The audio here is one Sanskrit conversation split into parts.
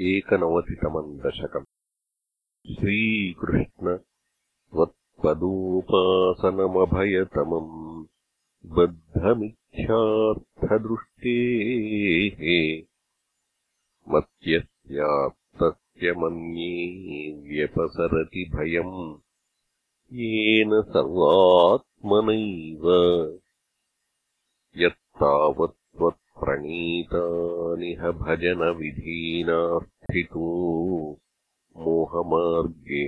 एकनवतितमम् दशकम्। श्रीकृष्ण त्वत्पदोपासनमभयतमम् बद्धमिच्छार्थदृष्टेः मत्यस्यात्तस्य मन्ये व्यपसरति भयम् येन सर्वात्मनैव यत्तावत्त्वत्प्रणीतानिह भजनविधीनार्थितो मोहमार्गे।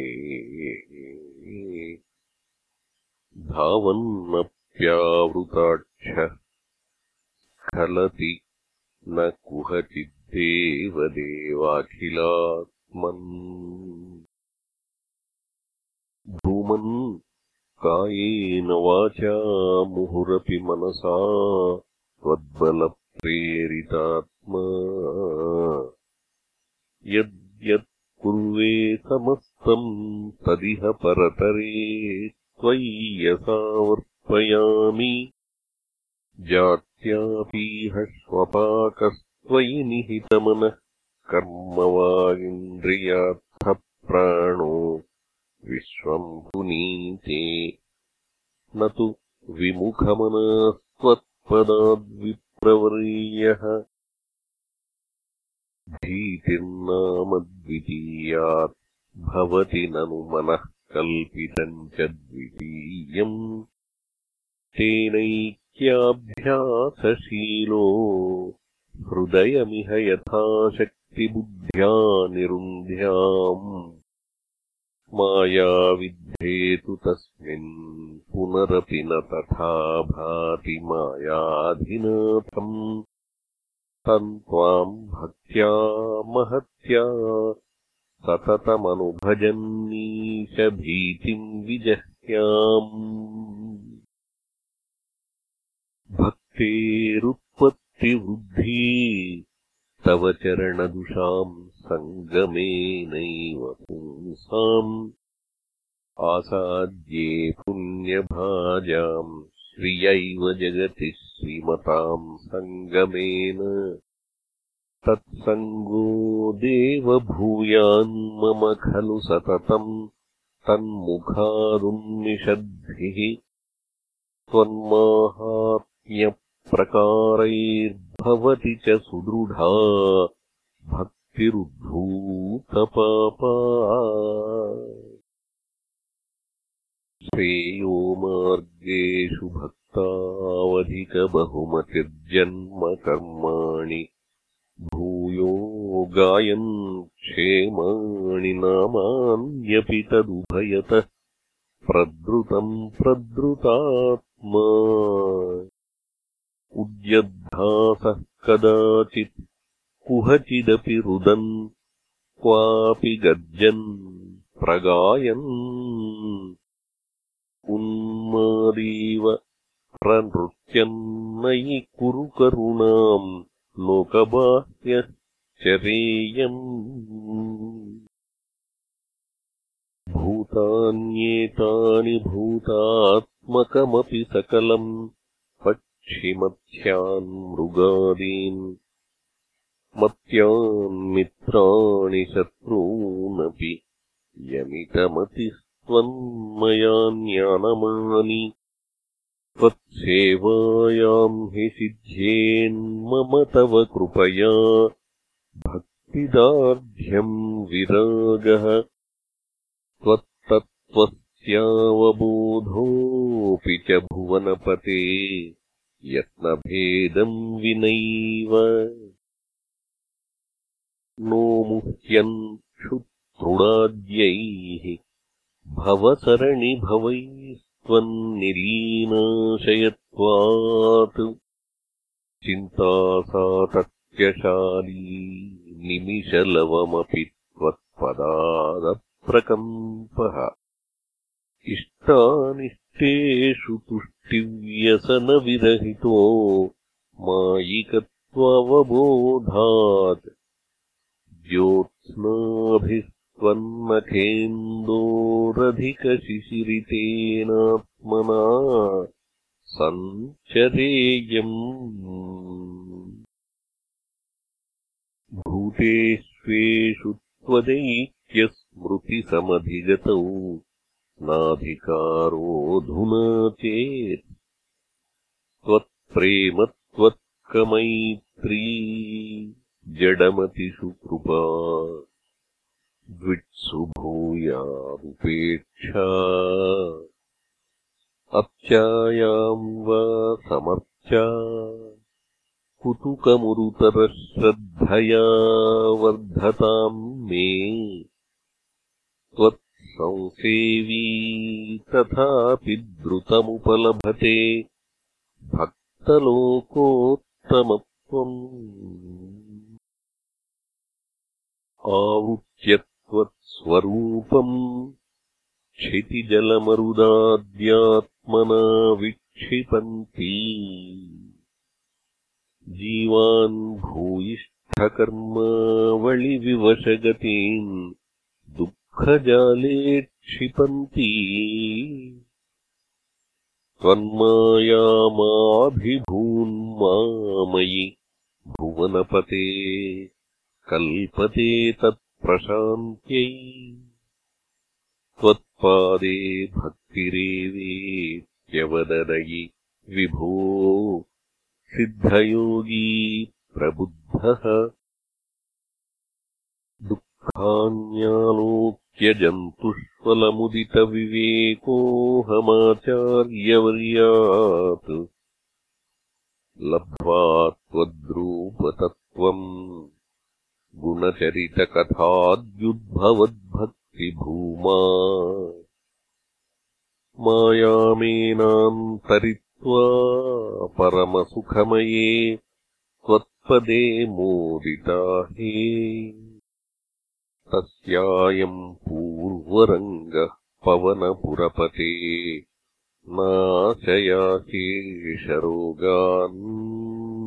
धावन्नप्यावृताक्षः स्खलति न कुहचिद्देवदेवाखिलात्मन् भूमन् कायेन वाचा मुहुरपि मनसा त्वद्बलप्रेरितात्मा यद्यत् कुर्वे समस्तम् तदिह परतरे त्वय्यसावर्पयामि जात्यापीह श्वपाकस्त्वयि निहितमनः कर्म वा इन्द्रियार्थप्राणो विश्वम् पुनीते। न तु विमुखमनास्त्वत्पदाद्विप्रवर्यः भीतिर्नामद्वितीयात् भवति ननु मनः कल्पितम् च द्वितीयम्। तेनैक्याभ्यासशीलो हृदयमिह यथाशक्तिबुद्ध्या निरुन्ध्याम्। मायाविद्धेतु तस्मिन् पुनरपि न तथा भाति मायाधिनाथम् तम् त्वाम् भक्त्या महत्या। सततमनुभजन्नीशभीतिम् विजह्याम्। भक्तेरुत्पत्तिवृद्धि। तव चरणदुषाम् सङ्गमेनैव पुंसाम् आसाद्ये पुण्यभाजाम् श्रियैव जगति श्रीमताम् सङ्गमेन। तत्सङ्गो देवभूयान्मम खलु सततम् तन्मुखादुन्निषद्भिः त्वन्माहात्म्यप्रकारैर्भवति च सुदृढा भक्तिरुद्धूतपापा श्रेयो मार्गेषु भक्तावधिकबहुमतिर्जन्मकर्माणि। भूयो गायन् क्षेमाणि नामान्यपि तदुभयतः। प्रद्रुतम् प्रद्रुतात्मा। उद्यद्धासः कदाचित् कुहचिदपि रुदन्। क्वापि गर्जन् प्रगायन् उन्मादीव प्रनृत्यन्नयि कुरु करुणाम् लोकबाह्यश्चरेयम्। भूतान्येतानि भूतात्मकमपि सकलम् पक्षिमथ्यान् मृगादीन् मत्यान्मित्राणि शत्रूनपि यमितमतिस्त्वन्मयान्यानमानि त्वत्सेवायाम् हि सिद्ध्येन्मम तव कृपया। भक्तिदार्ढ्यम् विरागः। त्वत्तत्त्वस्यावबोधोऽपि च भुवनपते। यत्नभेदम् विनैव। नो मुह्यन् क्षुतृणाद्यैः भवसरणिभवैः त्वन्निलीनाशयत्वात् चिन्तासातत्यशाली निमिषलवमपि त्वत्पदादप्रकम्पः। इष्टानिष्टेषु तुष्टिव्यसनविरहितो मायिकत्ववबोधात्। ज्योत्स्नाभिः त्वन्नखेन्दोरधिकशिशिरितेनात्मना सञ्चरेयम्। भूतेष्वेव विश्वेषु त्वदैक्यस्मृतिसमधिगतौ नाधिकारोऽधुना चेत् त्वत्प्रेम त्वत्कमैत्री जडमतिषु कृपा द्विट्सु अत्यायाम् वा समर्चा। कुतुकमुरुतरश्रद्धया वर्धताम् मे। त्वत्संसेवी तथापि द्रुतमुपलभते। भक्तलोकोत्तमत्वम्। आवृत्य त्वत्स्वरूपम् क्षितिजलमरुदाद्यात्मना विक्षिपन्ती। जीवान् भूयिष्ठकर्मावलिविवशगतीन् दुःखजाले क्षिपन्ती। त्वन्मायामाभिभून्मामयि भुवनपते कल्पते तत्प्रशान्त्यै त्वत्पादे भक्तिरेवेत्यवददयि विभो सिद्धयोगी प्रबुद्धः। दुःखान्यालोक्यजन्तुष्वलमुदितविवेकोऽहमाचार्यवर्यात् लब्ध्वा त्वद्रूपतत्त्वम् गुणचरितकथाद्युद्भवद्भक्तिभूमा। मायामेनान्तरित्वा परमसुखमये त्वत्पदे मोदिता हे। तस्यायम् पूर्वरङ्गः पवनपुरपते नाशयाशेषरोगान्